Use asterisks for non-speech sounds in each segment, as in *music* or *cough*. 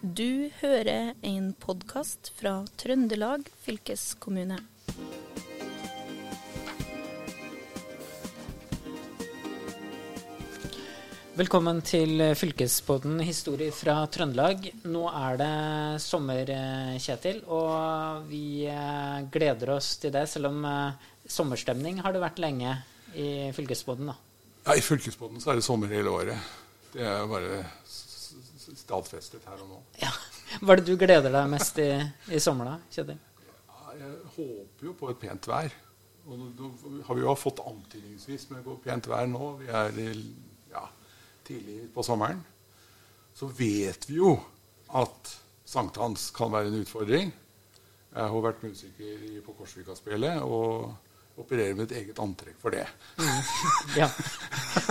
Du hører en podkast fra Trøndelag fylkeskommune. Velkommen til fylkespodden Historie fra Trøndelag. Nå er det sommer, eh, Kjetil, og vi eh, gleder oss til det, selv om eh, sommerstemning har det vært lenge i fylkespodden. da. Ja, I fylkespodden så er det sommer hele året. Det er bare stadfestet her og nå. Ja. Hva er det du gleder deg mest i, i sommer, da, Kjetil? Ja, Jeg håper jo på et pent vær. Og nå- nå har vi jo fått antydningsvis med pent vær nå. Vi er ja, tidlig på sommeren. Så vet vi jo at sankthans kan være en utfordring. Jeg har vært musiker på Korsvika-spelet og opererer med et eget antrekk for det. *laughs* Ja.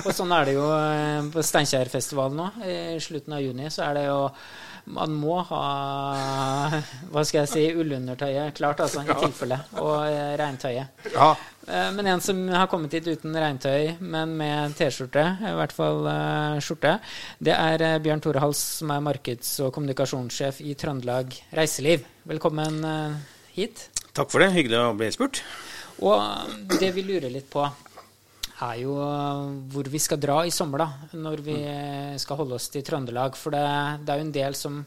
Og sånn er det jo eh, på Steinkjerfestivalen nå. I slutten av juni så er det jo Man må ha hva skal jeg si, ullundertøyet klart, altså, i tilfelle. Og eh, regntøyet. Ja, Eh, Men en som har kommet hit uten regntøy, men med T-skjorte, i hvert fall eh, skjorte, det er eh, Bjørn Tore Hals, som er markeds- og kommunikasjonssjef i Trøndelag Reiseliv. Velkommen eh, hit. Takk for det. Hyggelig å bli spurt. Og det vi lurer litt på, er jo eh, hvor vi skal dra i sommer, da. Når vi eh, skal holde oss til Trøndelag. For det, det er jo en del som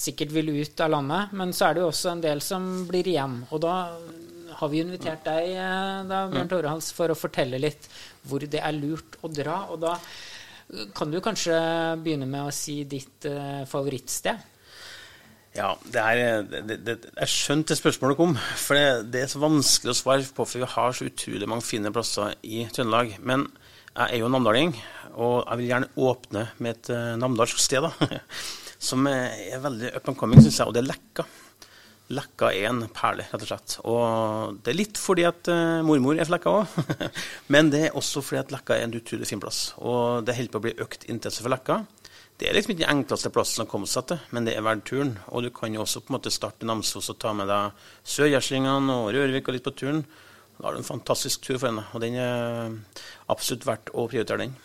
sikkert vil ut av landet, men så er det jo også en del som blir igjen. Og da har vi invitert deg, eh, da, Bjørn Tore Hals, for å fortelle litt hvor det er lurt å dra. Og da eh, kan du kanskje begynne med å si ditt eh, favorittsted? Ja, det er, det, det, Jeg skjønte spørsmålet kom. For det, det er så vanskelig å svare på, for vi har så utrolig mange fine plasser i Trøndelag. Men jeg er jo namdaling, og jeg vil gjerne åpne med et uh, namdalsk sted. da, *laughs* Som er, veldig up and coming, syns jeg, og det er Lekka. Lekka er en perle, rett og slett. Og det er litt fordi at uh, mormor er fra Lekka òg. *laughs* Men det er også fordi at Lekka er en utrolig fin plass. Og det holder på å bli økt interesse for Lekka. Det er liksom ikke den enkleste plassen å komme seg til, men det er verdt turen. Og du kan jo også på en måte starte i Namsos og ta med deg Sør-Gjerslingene og Rørvik og litt på turen. Da har du en fantastisk tur foran deg, og den er absolutt verdt å prioritere den.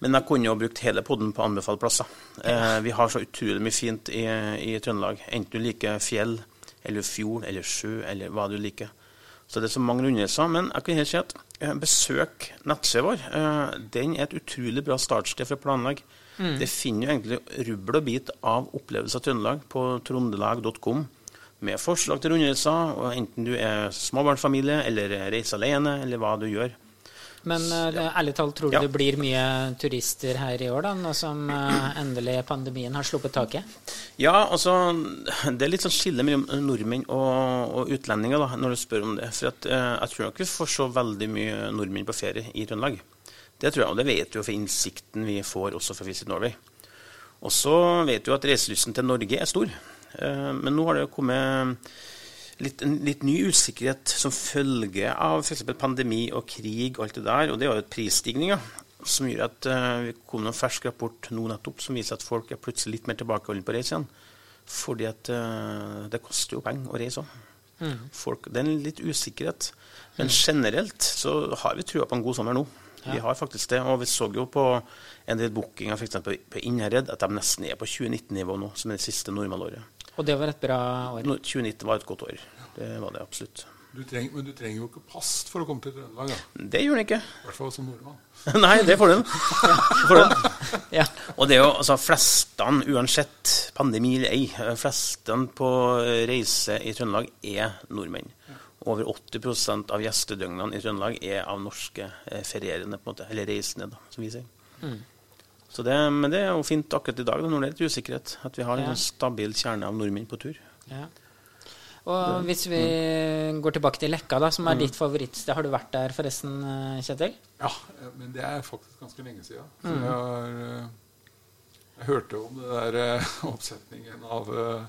Men jeg kunne jo brukt hele podden på anbefalte plasser. Eh, vi har så utrolig mye fint i, i Trøndelag. Enten du liker fjell, eller fjord, eller sjø, eller hva du liker. Så det er så mange rundreiser. Men jeg kan helt si at eh, besøk nettsida vår. Eh, den er et utrolig bra startsted for å planlegge. Det finner jo egentlig rubbel og bit av opplevelser av Trøndelag på trondelag.com. Med forslag til rundreiser, enten du er småbarnsfamilie eller reiser alene, eller hva du gjør. Men eh, ærlig talt, tror du Ja. det blir mye turister her i år, da, nå som eh, endelig pandemien har sluppet taket? Ja, altså Det er litt sånn skille mellom nordmenn og, og utlendinger da, når du spør om det. For at, eh, jeg tror nok vi får så veldig mye nordmenn på ferie i Trøndelag. Det tror jeg, og det vet vi jo for innsikten vi får også fra Visit Norway. Og så vet vi jo at reiselysten til Norge er stor. Men nå har det jo kommet litt, en litt ny usikkerhet som følge av f.eks. pandemi og krig og alt det der. Og det er jo prisstigninger som gjør at uh, vi kom med en fersk rapport nå nettopp som viser at folk er plutselig litt mer tilbakeholdne på å reise igjen. Fordi at uh, det koster jo penger å reise òg. Mm. Det er en litt usikkerhet. Men generelt så har vi trua på en god sommer nå. Vi har faktisk det. Og vi så jo på en del bookinger f.eks. på Innherred at de nesten er på 2019-nivå nå, som er det siste normalåret. Og det var et bra år. 2019 var et godt år. Det var det absolutt. du treng, Men du trenger jo ikke pass for å komme til Trøndelag. Da. Det gjør den ikke. I hvert fall som nordmann. *laughs* Nei, det får den. Ja. Og det er jo altså flestene, uansett pandemi eller ei, flestene på reise i Trøndelag er nordmenn. Over 80% av gjestedøgnene i Trøndelag er av norske eh, ferierende, på en måte, eller reisende, da, som vi sier. Så det, men det er jo fint akkurat i dag, da, når det er litt usikkerhet, at vi har en Ja. sånn stabil kjerne av nordmenn på tur. Ja. Og hvis vi går tilbake til Lekka, da, som er ditt favorittsted. Har du vært der forresten, eh, Kjetil? Ja, eh, men det er faktisk ganske lenge siden. Så jeg, har, eh, jeg hørte om det der *laughs* oppsetningen av uh,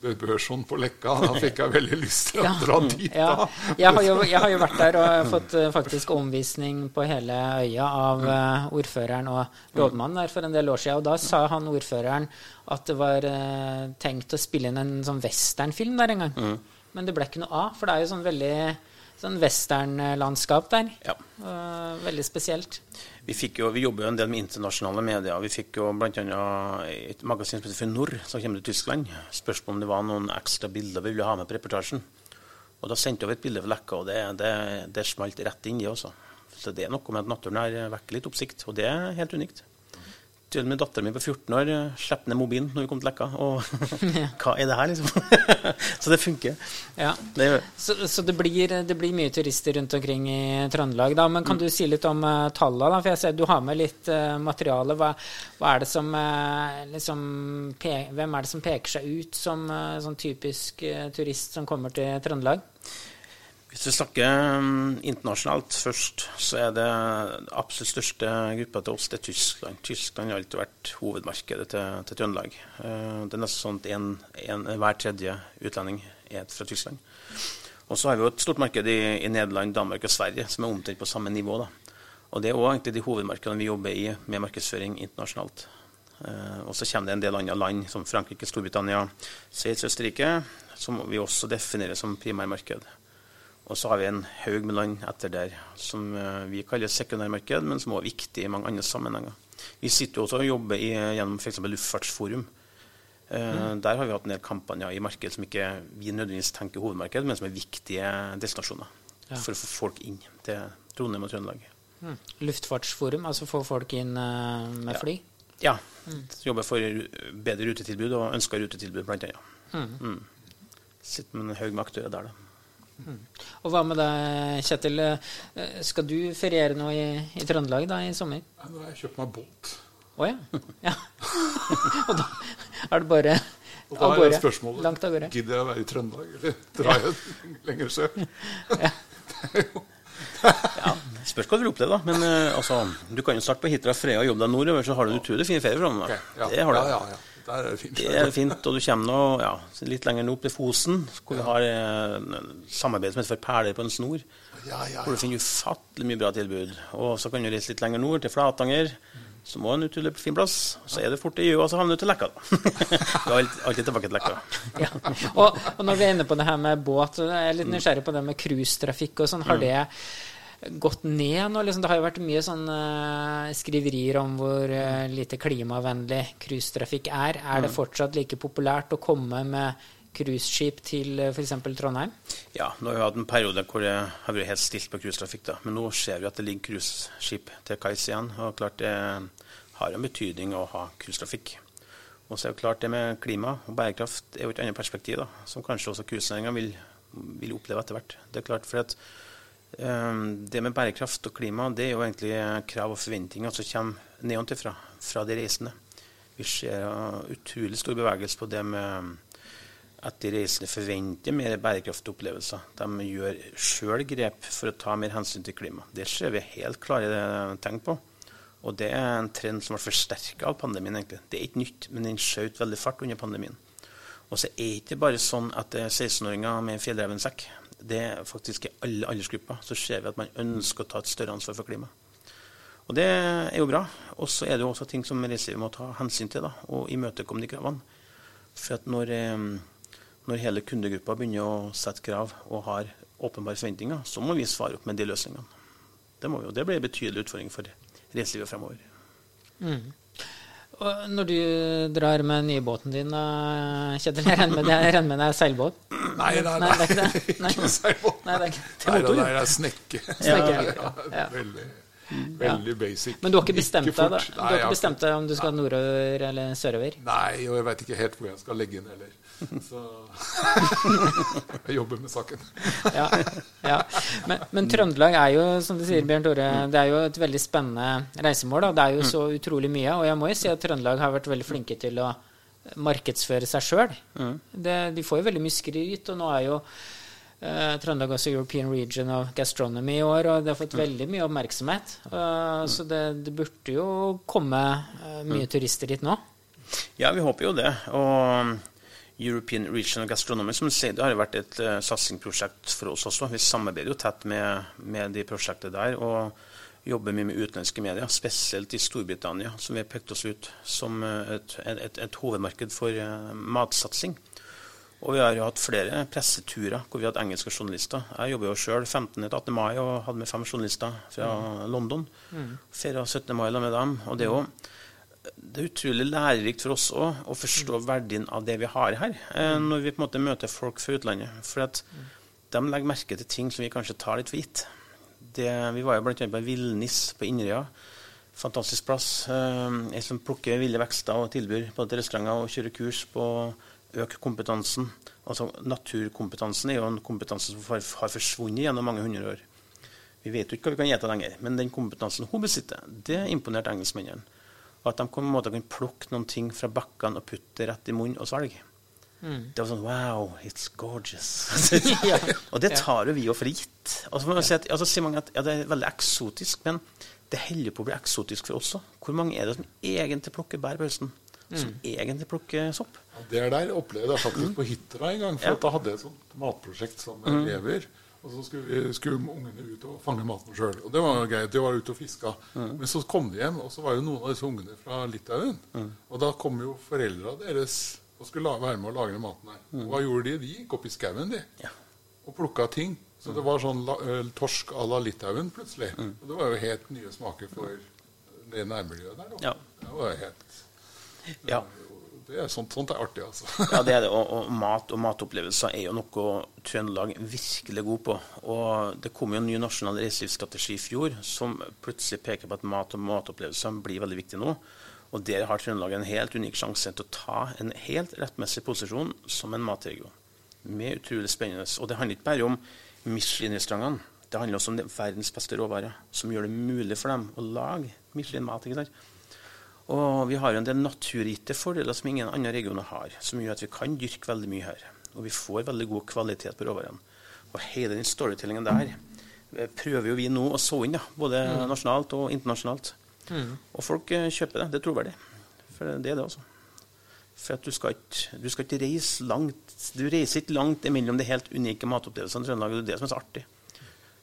Børson på Lekka. Da *laughs* fikk jeg veldig lyst til å dra dit. Ja. Jeg, har jo, jeg har jo vært der og har fått eh, faktisk omvisning på hele øya av eh, ordføreren og rådmannen der for en del år siden. Og da sa han ordføreren at det var eh, tenkt å spille inn en sånn westernfilm der en gang. Men det ble ikke noe av, for det er jo sånn veldig sånn westernlandskap der. Ja. Veldig spesielt. Vi, fikk jo, vi jobber jo en del med internasjonale medier. Vi fikk jo bl.a. et magasin som heter Fenor, som kommer til Tyskland. Spørsmål om det var noen ekstra bilder vi ville ha med på reportasjen. Og Da sendte vi et bilde for lekka, og det, det, det smalt rett inn, det også. Så det er noe med at naturen her vekker litt oppsikt, og det er helt unikt. Til og med datteren min på 14 år slipper slapp ned mobilen når vi kom til Lekka. Og *laughs* *laughs* hva er det her, liksom? *laughs* så det funker. Ja. Det Så, så det, blir, det blir mye turister rundt omkring i Trøndelag. da, Men kan Mm. du si litt om uh, tallene? for jeg ser Du har med litt uh, materiale. Hva, hva er det som, uh, liksom, Hvem er det som peker seg ut som uh, sånn typisk eh, turist som kommer til Trøndelag? Hvis vi snakker um, internasjonalt først, så er det absolutt største gruppa til oss det er Tyskland. Tyskland har alltid vært hovedmarkedet til, til Trøndelag. Uh, det er nesten sånn at en, en, hver tredje utlending er fra Tyskland. Og så har vi jo et stort marked i, i Nederland, Danmark og Sverige som er omtrent på samme nivå. da. Og det er òg egentlig de hovedmarkedene vi jobber i med markedsføring internasjonalt. Uh, og så kommer det en del andre land, som Frankrike, Storbritannia, Sveits, Østerrike, som vi også definerer som primærmarked. Og så har vi en haug med land etter der som eh, vi kaller sekundærmarked, men som også er viktig i mange andre sammenhenger. Vi sitter jo også og jobber i, gjennom f.eks. Luftfartsforum. Mm. Der har vi hatt en del kampanjer i marked som ikke vi nødvendigvis tenker hovedmarked, men som er viktige destinasjoner Ja. for å få folk inn til Trondheim og Trøndelag. Mm. Luftfartsforum, altså få folk inn med med Ja. fly? Ja. Jobber for bedre rutetilbud og ønska rutetilbud, blant annet. Mm. Mm. Sitter med en haug med aktører der, da. Og hva med deg, Kjetil? Eh, Skal du feriere nå i, i Trøndelag da i sommer? Ja, Nå har jeg kjøpt meg båt. Å ja. ja. *laughs* Og da er det bare Og da er spørsmålet Langt av gårde. Gidder jeg å være i Trøndelag, eller *laughs* drar jeg lenger sør? *laughs* Ja, Spørs hva du vil oppleve, da. Men eh, altså, du kan jo starte på Hitra Freia og jobbe deg nordover, så har du en utrolig fin ferie fra Okay, ja. Det har du. Ja, ja, ja. Der er det fint. Det er fint, og du kommer nå ja, litt lenger nord til Fosen, hvor vi har eh, samarbeid som heter for Perler på en snor. Ja, ja, Hvor du finner ufattelig mye bra tilbud. Og så kan du reise litt lenger nord, til Flatanger. Som også er en utrolig fin plass. Så er det fort i Gjøa, så havner du til Lekka. da. *laughs* Du er alltid, alltid tilbake til Lekka. Ja. Og, og når vi er inne på det her med båt, så er jeg litt nysgjerrig på det med cruisetrafikk og sånn. Har det gått ned nå? Liksom, det har jo vært mye sånn eh, skriverier om hvor uh, lite klimavennlig cruisetrafikk er. Er det fortsatt like populært å komme med cruiseskip til uh, f.eks. Trondheim? Ja, nå har vi hatt en periode hvor det har vært helt stilt på cruisetrafikk. Men nå ser vi at det ligger cruiseskip til kais igjen. Og klart det har en betydning å ha cruisetrafikk. Og så er det klart det med klima og bærekraft er jo et annet perspektiv, da, som kanskje også cruisenæringa vil, vil oppleve etter hvert. Det er klart, for at eh, det med bærekraft og klima det er jo egentlig krav og forventninger som kommer nedenfra, fra de reisende. Vi ser utrolig stor bevegelse på det med at de reisende forventer mer bærekraftige opplevelser. De gjør sjøl grep for å ta mer hensyn til klima. Det ser vi helt klare tegn på. Og det er en trend som ble forsterka av pandemien. egentlig. Det er ikke nytt, men den skjøt veldig fart under pandemien. Og så er det ikke bare sånn at det er 16-åringer med en fjellrevensekk. Det er faktisk i alle aldersgrupper så ser vi at man ønsker å ta et større ansvar for klima. Og det er jo bra. Og så er det jo også ting som reiselivet må ta hensyn til, da, og imøtekomme de kravene. For at når, eh, når hele kundegruppa begynner å sette krav og har åpenbare forventninger, så må vi svare opp med de løsningene. Det, må vi, og det blir en betydelig utfordring for reiselivet fremover. Og når du drar med nybåten din, da, Kjetil, jeg regner med det det er seilbåt? Nei, nei, Nei, nei. det er ikke det. Nei. Ikke seilbåt. Nei, det er ikke Nei, det er snekke. Snekke. Ja, Ja. Veldig, veldig basic. Men du har ikke bestemt deg, da? Du Nei, har ikke bestemt deg om du skal nordover eller sørover? Nei, og jeg veit ikke helt hvor jeg skal legge inn heller. Så *laughs* jeg jobber med saken. Ja, ja. Men, men Trøndelag er jo, som du sier, Bjørn Tore, det er jo et veldig spennende reisemål. Da. Det er jo så utrolig mye. Og jeg må jo si at Trøndelag har vært veldig flinke til å markedsføre seg sjøl. De får jo veldig mye skryt, og nå er jo eh, Trøndelag også European Region of Gastronomy i år, og det har fått veldig mye oppmerksomhet. Eh, Så det, det burde jo komme uh, mye turister dit nå. Ja, vi håper jo det. Og European Region of Gastronomy som du sier, det har jo vært et uh, satsingsprosjekt for oss også. Vi samarbeider jo tett med, med de prosjektene der. og jobber mye med utenlandske medier, spesielt i Storbritannia, som vi har pekt oss ut som eh, et, et, et hovedmarked for uh, matsatsing. Og vi har jo hatt flere presseturer hvor vi har hatt engelske journalister. Jeg jobber jo sjøl 15.-18. mai og hadde med fem journalister fra London. Mm. Feira 17. mai med dem. Og det er jo det er utrolig lærerikt for oss òg å forstå verdien av det vi har her, eh, når vi på en måte møter folk fra utlandet. For at de legger merke til ting som vi kanskje tar litt for gitt. Det, vi var jo bl.a. på Villnis på Inderøya. Fantastisk plass. Eh, jeg som plukker ville vekster og tilbyr på restauranter og kjører kurs på øke kompetansen. Altså Naturkompetansen er jo en kompetanse som har, forsvunnet gjennom mange hundre år. Vi vet jo ikke hva vi kan gjete lenger, men den kompetansen hun besitter, det imponerte engelskmennene. At de på en måte kan plukke noen ting fra bakkene og putte det rett i munnen og svelge. Mm. Det var sånn Wow, it's gorgeous. *laughs* og det tar jo vi jo for gitt. så si at, altså, sier mange at ja, det er veldig eksotisk, men det holder på å bli eksotisk for oss òg. Hvor mange er det som egentlig plukker bær på høsten? Som mm. egentlig plukker sopp? Ja, det der opplevde jeg faktisk mm. på Hitra en gang. For da hadde jeg et sånt matprosjekt sammen med mm. elever. Og så skulle, skulle ungene ut og fange maten sjøl. Og det var greit. De var ute og fiska. Mm. Men så kom de hjem, og så var jo noen av disse ungene fra Litauen. Mm. Og da kom jo foreldra deres og skulle være med å lagre maten her. Mm. Hva gjorde de? De gikk opp i skauen, de. Ja. Og plukka ting. Så det var sånn torsk à la Litauen plutselig. Mm. Og det var jo helt nye smaker for det nærmiljøet der. Da. Ja. Det var helt... Ja det er sånt, sånt, er artig, altså. *laughs* ja, det er det. Og, og, mat og matopplevelser er jo noe Trøndelag virkelig god på. Og det kom jo en ny nasjonal reiselivsstrategi i fjor som plutselig peker på at mat og matopplevelser blir veldig viktig nå. Og der har Trøndelag en helt unik sjanse til å ta en helt rettmessig posisjon som en matregion. Med utrolig spennende. Og det handler ikke bare om Michelin-restaurantene. Det handler også om verdens beste råvarer, som gjør det mulig for dem å lage Michelin-mat. ikke sant? Og vi har en del naturgitte fordeler som ingen andre regioner har, som gjør at vi kan dyrke veldig mye her. Og vi får veldig god kvalitet på råvarene. Og hele den storytellingen der eh, prøver jo vi nå å så inn, da, både mm. nasjonalt og internasjonalt. Mm. Og folk eh, kjøper det. Det er troverdig. For det er det, altså. For at du skal, ikke, du skal ikke reise langt Du reiser ikke langt mellom de helt unike matopplevelsene i Trøndelag. Det er det som er så artig.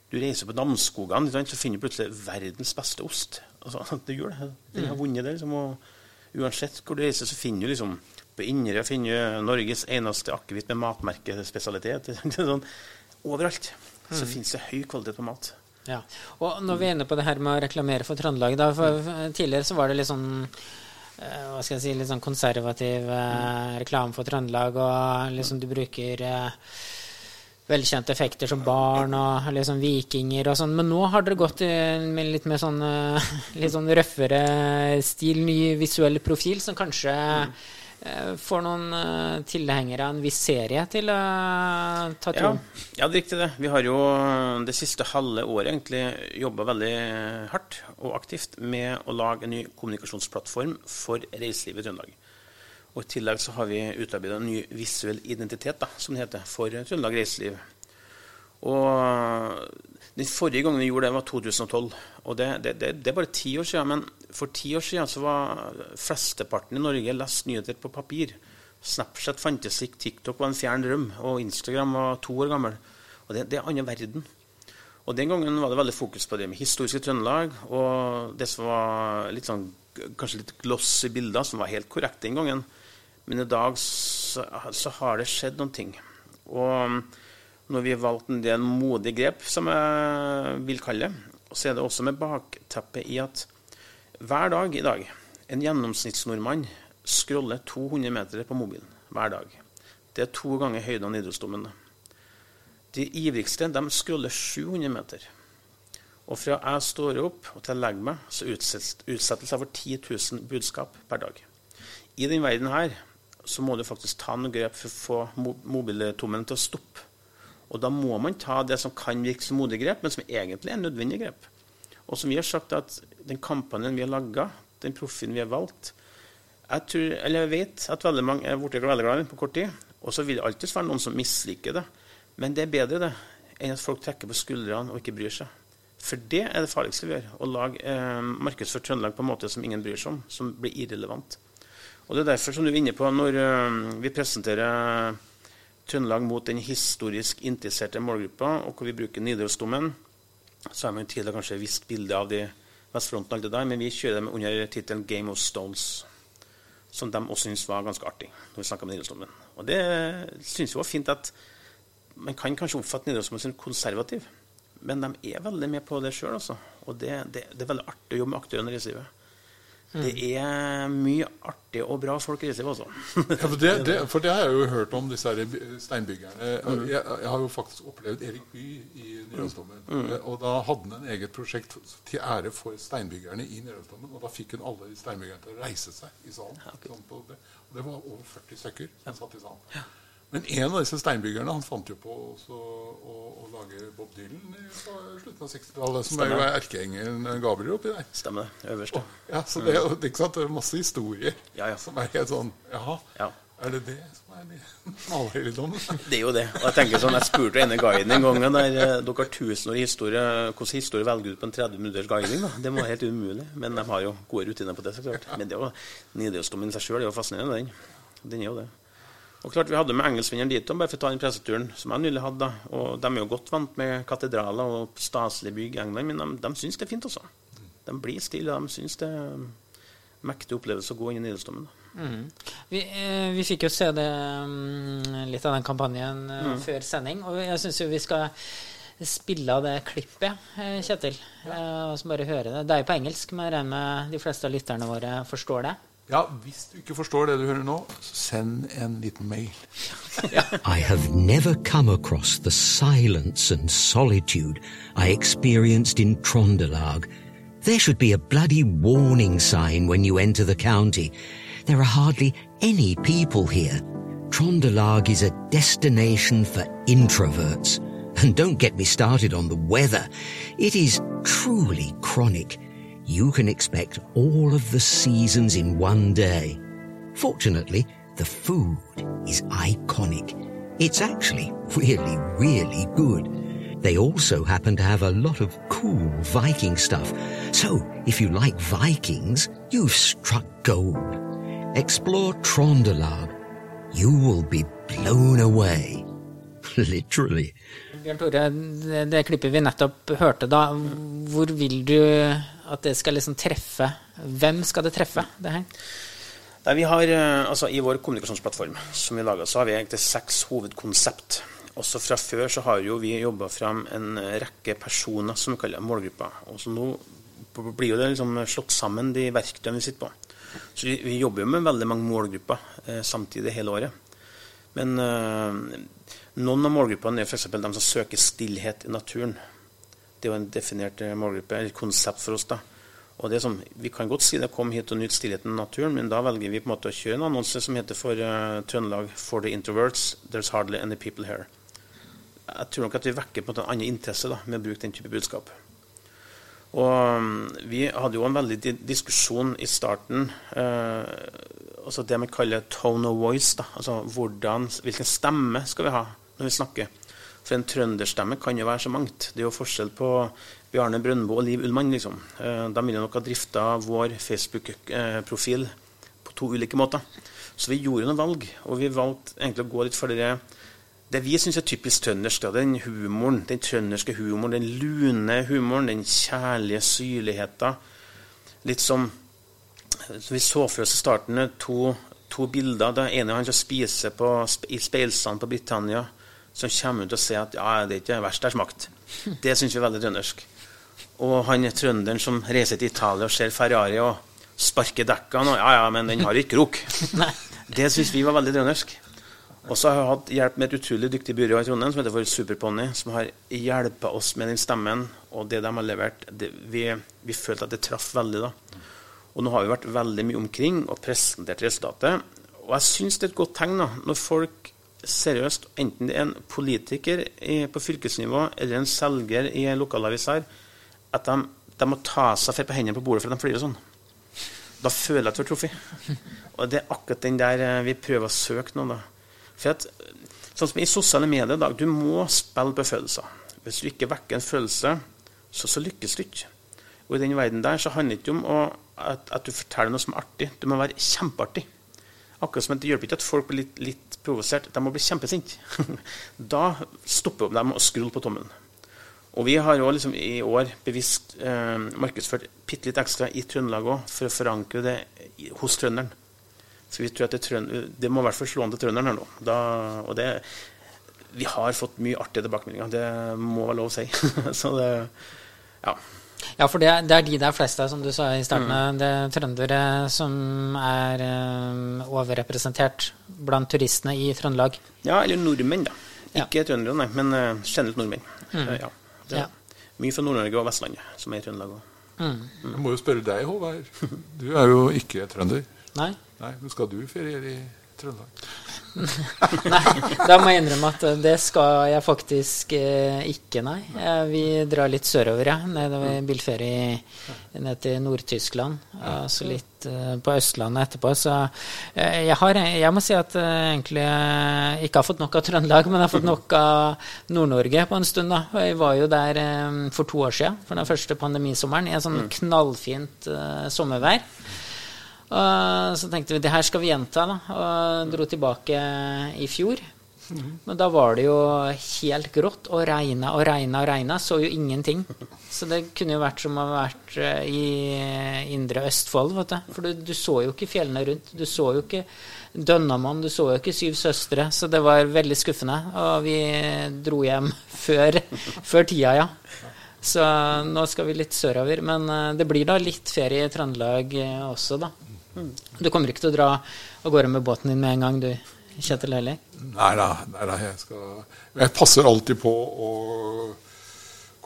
Du reiser på Namsskogan, så finner du plutselig verdens beste ost. Altså, det gjør det. Den har mm. vunnet det. Liksom, og uansett hvor du reiser, så finner du liksom På Inderøy finner du Norges eneste akevitt med matmerkespesialitet. *laughs* sånn, overalt så mm. finnes det høy kvalitet på mat. Ja. Og når vi er inne på det her med å reklamere for Trøndelag da, for Tidligere så var det litt sånn eh, hva skal jeg si, litt sånn konservativ eh, reklame for Trøndelag, og liksom du bruker eh, velkjente effekter som barn og liksom vikinger og sånn. Men nå har dere gått med litt mer sånn, eh, *laughs* litt sånn røffere stil, ny visuell profil, som kanskje mm. får noen tilhengere av en viss serie til å ta tro. Ja, ja, det er riktig det. Vi har jo det siste halve året egentlig jobba veldig hardt og aktivt med å lage en ny kommunikasjonsplattform for reiselivet i Trøndelag. Og I tillegg så har vi utarbeidet en ny visuell identitet, da, som det heter, for Trøndelag Reiseliv. Og Den forrige gangen vi gjorde det, var 2012. Og det, det, det, det er bare ti år siden. Men for ti år siden så var flesteparten i Norge lest nyheter på papir. Snapchat fantes ikke, TikTok var en fjern drøm, og Instagram var to år gammel. Og det, det er annen verden. Og Den gangen var det veldig fokus på det med historiske Trøndelag, og det som var litt sånn, kanskje litt glossy bilder, som var helt korrekt den gangen. Men i dag så, så, har det skjedd noen ting. Og når vi har valgt en del modige grep, som jeg vil kalle det, så er det også med bakteppet i at hver dag i dag en gjennomsnittsnordmann scroller 200 meter på mobilen hver dag. Det er to ganger høyden av Nidarosdomen. De ivrigste de scroller 700 meter. Og fra jeg står opp og til jeg legger meg, så utsettes jeg for 10 000 budskap per dag. I denne verden her så må du faktisk ta noen grep for å få mobiltommelen til å stoppe. Og da må man ta det som kan virke som modige grep, men som egentlig er nødvendige grep. Og som vi har sagt, at den kampanjen vi har laga, den profilen vi har valgt Jeg, tror, eller jeg vet at veldig mange er blitt veldig glad i den på kort tid. Og så vil det alltid være noen som misliker det. Men det er bedre det enn at folk trekker på skuldrene og ikke bryr seg. For det er det farligste vi gjør. Å lage eh, markedsført Trøndelag på en måte som ingen bryr seg om, som blir irrelevant. Og Det er derfor som du er inne på, når eh, vi presenterer Trøndelag mot den historisk interesserte målgruppa, og hvor vi bruker Nidarosdomen, så har man tidligere kanskje visst bilde av de vestfronten, og alt det der, men vi kjører dem under tittelen 'Game of Stones'. som de også syntes var ganske artig. når vi snakket om Nidarosdomen. Og det syns vi var fint at man kan kanskje oppfatte Nidarosdomen som konservativ, men de er veldig med på det sjøl. Altså. Og det, det, det, er veldig artig å jobbe med aktørene i reiselivet. Mm. Det er mye artig og bra folk i reiselivet også. ja, for, det, det, for, det, har jeg jo hørt om, disse steinbyggerne. Mm. Jeg, jeg, har jo faktisk opplevd Erik By i Nidarosdomen. Mm. Og da hadde han en eget prosjekt til ære for steinbyggerne i Nidarosdomen. Og da fikk han alle steinbyggerne til å reise seg i salen. Ja, okay. sånn det. Og det var over 40 stykker som satt i salen. Ja. Men en av disse steinbyggerne han fant jo på også, å, å, lage Bob Dylan i slutten av 60-tallet, som er jo erkeengelen Gabriel oppi der. Stemmer. Øverst. ja, så det, mm. ikke sant? det er masse historier ja, ja. som er helt sånn Jaha, ja. er det det som er *laughs* malerhelligdommen? *laughs* det er jo det. Og jeg tenker sånn, jeg spurte ene guiden en gang der eh, dere har tusenårig historie, hvordan historie velger du på en 30 minutters guiding? da? Det må være helt umulig. Men de har jo gode rutiner på det, så klart. Men det er jo Nidarosdomen i seg sjøl er jo fascinerende, den. Den er jo det. Og klart Vi hadde med engelskvinneren dit bare for å ta den presseturen som jeg nylig hadde. og De er jo godt vant med katedraler og staselige bygg i England, men de, de syns det er fint også. De blir stille, og de syns det er en mektig opplevelse å gå inn i Nidarosdomen. Mm. Vi, eh, vi, fikk jo se det, um, litt av den kampanjen mm. før sending, og jeg syns jo vi skal spille av det klippet, eh, Kjetil. Ja. Eh, og så bare høre det. Det er jo på engelsk, men jeg regner med de fleste av lytterne våre forstår det. Ja, hvis du ikke forstår det du hører nå, send en liten mail. *laughs* I have never come across the silence and solitude I experienced in Trondelag. There should be a bloody warning sign when you enter the county. There are hardly any people here. Trondelag is a destination for introverts. *laughs* And don't get me started on the weather. It is truly chronic you can expect all of the seasons in one day. Fortunately, the food is iconic. It's actually *laughs* really, really good. They also happen to have a lot of cool Viking stuff. So, if you like Vikings, you've struck gold. Explore Trondelag. You will be blown away. *laughs* Literally. Bjørn Tore, det, det klippet vi nettopp hørte da, hvor vil du At det skal liksom treffe Hvem skal det treffe, det her? Nei, vi har, eh, altså I vår kommunikasjonsplattform som vi laget, så har vi egentlig seks hovedkonsept. Også fra før så har jo vi jobba fram en rekke personer som vi kaller målgrupper. Og så nå blir jo det liksom slått sammen de verktøyene vi sitter på. Så vi, vi jobber jo med veldig mange målgrupper eh, samtidig hele året. Men eh, noen av målgruppene er f.eks. de som søker stillhet i naturen. Det er jo en definert eh, målgruppe, eller konsept for oss. da. Og det sånn, Vi kan godt si det 'kom hit og nyt stillheten i naturen', men da velger vi på en måte å kjøre en annonse som heter for uh, Trøndelag 'For the introverts, there's hardly any people here'. Jeg tror nok at vi vekker på en annen interesse da, med å bruke den type budskap. Og um, Vi hadde jo en veldig di diskusjon i starten. Uh, altså Det vi kaller tone of voice. da, altså hvordan, Hvilken stemme skal vi ha når vi snakker? For en trønderstemme kan jo være så mangt. Det er jo forskjell på Bjarne Brøndbo og Liv Ullmann. liksom. Eh, de ville nok ha drifta vår Facebook-profil på to ulike måter. Så vi gjorde noen valg, og vi valgte egentlig å gå litt for det det vi syns er typisk trøndersk. Den humoren, den trønderske humoren, den lune humoren, den kjærlige syrligheten. Litt som Vi så for oss i starten to, to bilder. Det ene er han som spiser på, i speilsand på Britannia som kommer ut og sier at ja, det er ikke verst det er smakt. Det syns vi er veldig trøndersk. Og han trønderen som reiser til Italia og ser Ferrari og sparker dekkene og Ja, ja, men den har ikke krok. *laughs* Det syns vi var veldig trøndersk. Og så har jeg hatt hjelp med et utrolig dyktig byrå i Trondheim som heter for Superponni, som har hjulpet oss med den stemmen. Og det de har levert, det, vi, vi følte at det traff veldig. da. Og nå har vi vært veldig mye omkring og presentert resultatet. Og jeg syns det er et godt tegn da, når folk seriøst, enten det er en politiker på fylkesnivå eller en selger i lokalavis her, at de, de, må ta seg for på hendene på bordet for at de flirer sånn. Da føler jeg at vi har truffet. Og det er akkurat den der eh, vi prøver å søke nå. Da. For at, sånn som I sosiale medier i dag, du må spille på følelser. Hvis du ikke vekker en følelse, så, så lykkes du ikke. Og i den verden der så handler det ikke om å, at, at, du forteller noe som er artig. Du må være kjempeartig. Akkurat som at Det hjelper ikke at folk blir litt, litt provosert. De må bli kjempesinte. *laughs* da stopper de å skrulle på tommelen. Og vi har òg liksom i år bevisst eh, markedsført bitte litt ekstra i Trøndelag òg, for å forankre det hos trønderen. Så vi tror at det, trøn- det må i hvert fall slå an til trønderen her nå. Da, og det, vi har fått mye artige tilbakemeldinger, det må være lov å si. *laughs* så det, ja. Ja, for det, det er de det er flest av, som du sa i starten. Det er trøndere som er eh, overrepresentert blant turistene i Trøndelag. ja, eller nordmenn, da. Ja. Ikke trøndere, nei, men uh, generelt nordmenn. Eh, ja. Det, Ja. Mye fra Nord-Norge og Vestlandet som er i Trøndelag òg. Jeg må jo spørre deg, Håvard. *laughs* Du er jo ikke trønder. Nei? Nei, men skal du feriere i Trøndelag? *laughs* Nei, da må jeg innrømme at det skal jeg faktisk eh, ikke, nei. Eh, vi drar litt sørover, ja. Nedover bilferie ned til Nord-Tyskland. eh, Så litt eh, på Østlandet etterpå. Så eh, jeg har Jeg må si at jeg egentlig eh, ikke har fått nok av Trøndelag, men jeg har fått *laughs* nok av Nord-Norge på en stund, da. Og Jeg var jo der eh, for to år siden, for den første pandemisommeren, i en sånn knallfint eh, sommervær. Og så tenkte vi det her skal vi gjenta, da. Og dro tilbake i fjor. Men da var det jo helt grått og regna og regna og regna. Så jo ingenting. Så det kunne jo vært som å ha vært eh, i indre Østfold, vet du. For du, du så jo ikke fjellene rundt. Du så jo ikke Dønnamann, du så jo ikke Syv søstre. Så det var veldig skuffende. Og vi dro hjem *laughs* før, før tida, ja. Så nå skal vi litt sørover. Men eh, det blir da litt ferie i Trøndelag eh, også, da. Du kommer ikke til å dra av gårde med båten din med en gang, du, Kjetil heller? Nei da jeg skal Jeg passer alltid på å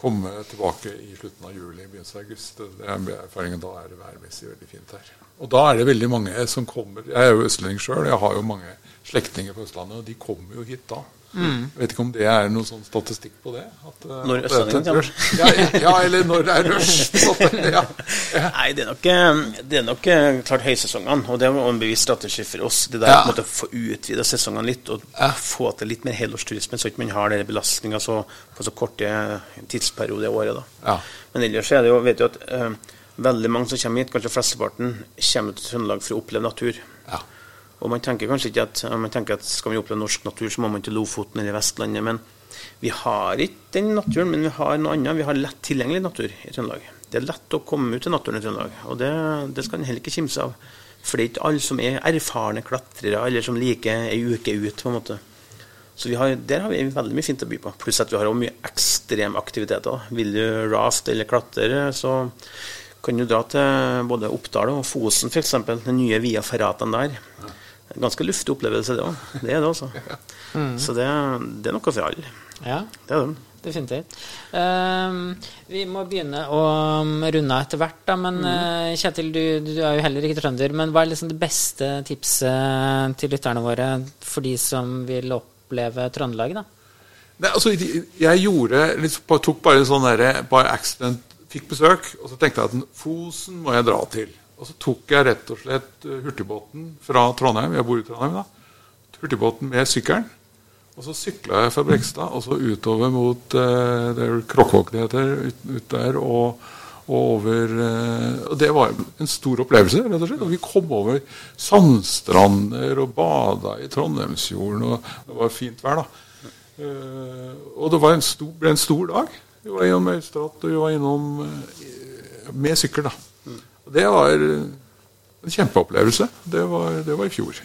komme tilbake i slutten av juli, begynnelsen av august. Det er erfaringen da er det værmessig veldig fint her. Og da er det veldig mange som kommer Jeg er jo østlending sjøl, jeg har jo mange slektninger på Østlandet, og de kommer jo hit da. Jeg vet ikke om det er noen sånn statistikk på det? At, eh, Når er østlendingen kommer. Ja, ja, eller når det er rush. *laughs* Ja. Ja. Nei, det er nok, eh, det er nok eh, klart høysesongene, og det var en bevisst strategi for oss. Det der Ja. på få utvida sesongene litt, og få til litt mer helårsturisme, så ikke man har den belastninga på så korte tidsperioder i året. da. Ja. Men ellers er det jo, vet du at eh, veldig mange som kommer hit, kanskje flesteparten, kommer til Trøndelag for å oppleve natur. Og man tenker kanskje ikke at, man tenker at skal vi oppleve norsk natur, så må man til Lofoten eller Vestlandet. Men vi har ikke den naturen, men vi har noe annet. Vi har lett tilgjengelig natur i Trøndelag. Det er lett å komme ut til naturen i Trøndelag, og det, det skal en heller ikke kimse av. For det er ikke alle som er erfarne klatrere, eller som liker ei uke ut, på en måte. Så har, der har vi veldig mye fint å by på. Pluss at vi har også mye ekstremaktiviteter. Vil du raft eller klatre, så kan du dra til både Oppdal og Fosen f.eks. Den nye Via Ferratan der. Ganske luftig opplevelse, det òg. Det er det, altså. *laughs* Så det, det er noe for alle. Ja, Det er det. definitivt. Uh, vi må begynne å um, runde av etter hvert, da. Men uh, Kjetil, du, du er jo heller ikke trønder. Men hva er liksom det beste tipset til lytterne våre for de som vil oppleve Trøndelag, da? Nei, altså, jeg gjorde liksom, tok bare en sånn derre by accident Fikk besøk, og så tenkte jeg at Fosen må jeg dra til. Og så tok jeg rett og slett eh, hurtigbåten fra Trondheim. Jeg bor i Trondheim da. Hurtigbåten med sykkelen. Og så sykla jeg fra Brekstad og så utover mot eh, det er Krokvåg det heter, ut, ut der, og, og over eh, Og det var en stor opplevelse, rett og slett. Og vi kom over sandstrander og bada i Trondheimsfjorden, og det var fint vær, da. Eh, og det var en ble en stor dag. Vi var innom Øystrat, og vi var innom eh, med sykkel, da. Og det var en kjempeopplevelse. Det var, det var i fjor.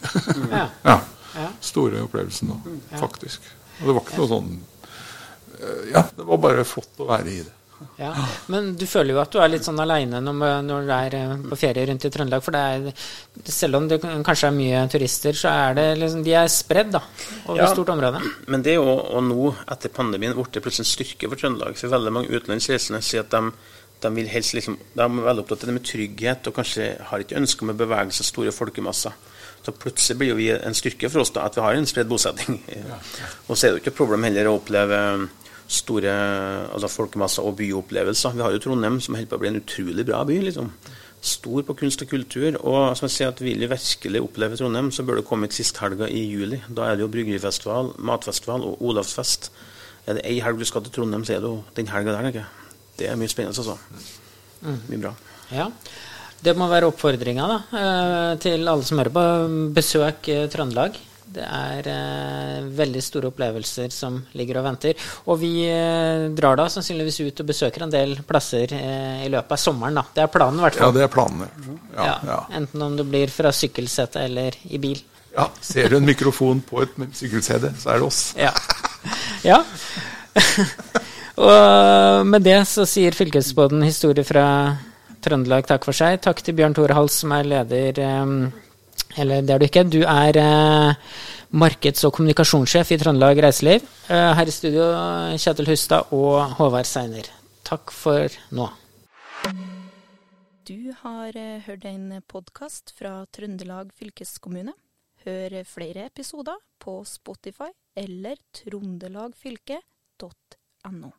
Ja. *laughs* ja. Ja. Store opplevelsen, da, faktisk. Og det var ikke noe sånn eh, Ja, det var bare flott å være i det. Ja, Men du føler jo at du er litt sånn aleine når, når du er eh, på ferie rundt i Trøndelag. For det er, selv om det kanskje er mye turister, så er det liksom, de er spredd da, over Ja. stort område. Men det er jo og nå, etter pandemien, blitt plutselig en styrke for Trøndelag. For veldig mange utenlandsreisende sier at de, de vil helst liksom, de er veldig opptatt av det med trygghet, og kanskje har ikke ønske om å bevege seg store folkemasser. Så plutselig blir jo vi en styrke for oss da, at vi har en spredd bosetting. Og så er det jo ikke et problem heller å oppleve store altså folkemasser og byopplevelser. Vi har jo Trondheim, som holder på å bli en utrolig bra by. liksom. Stor på kunst og kultur. Og som jeg sier, at vil du virkelig oppleve Trondheim, så bør du komme hit sist helga i juli. Da er det jo bryggerifestival, matfestival og Olavsfest. Er det ei helg du skal til Trondheim, så er det jo den helga der. jeg. Det er mye spennende, altså. Mye bra. Ja. Det må være oppfordringa eh, til alle som hører på. Besøk eh, Trøndelag. Det er eh, veldig store opplevelser som ligger og venter. Og vi eh, drar da sannsynligvis ut og besøker en del plasser eh, i løpet av sommeren. da. Det er planen i hvert Ja, det er planene. Ja, Ja, ja. Enten om det blir fra sykkelsete eller i bil. ja. Ser du en mikrofon på et sykkel-CD, så er det oss. Ja. ja. *laughs* og med det så sier fylkesbåten historie fra Trøndelag takk for seg. Takk til Bjørn Tore Hals, som er leder Eller det er du ikke. Du er eh, markeds- og kommunikasjonssjef i Trøndelag Reiseliv. Eh, her i studio Kjetil Hustad og Håvard Seiner. Takk for nå. Du har eh, hørt en podkast fra Trøndelag fylkeskommune. Hør flere episoder på Spotify eller trondelagfylket.no.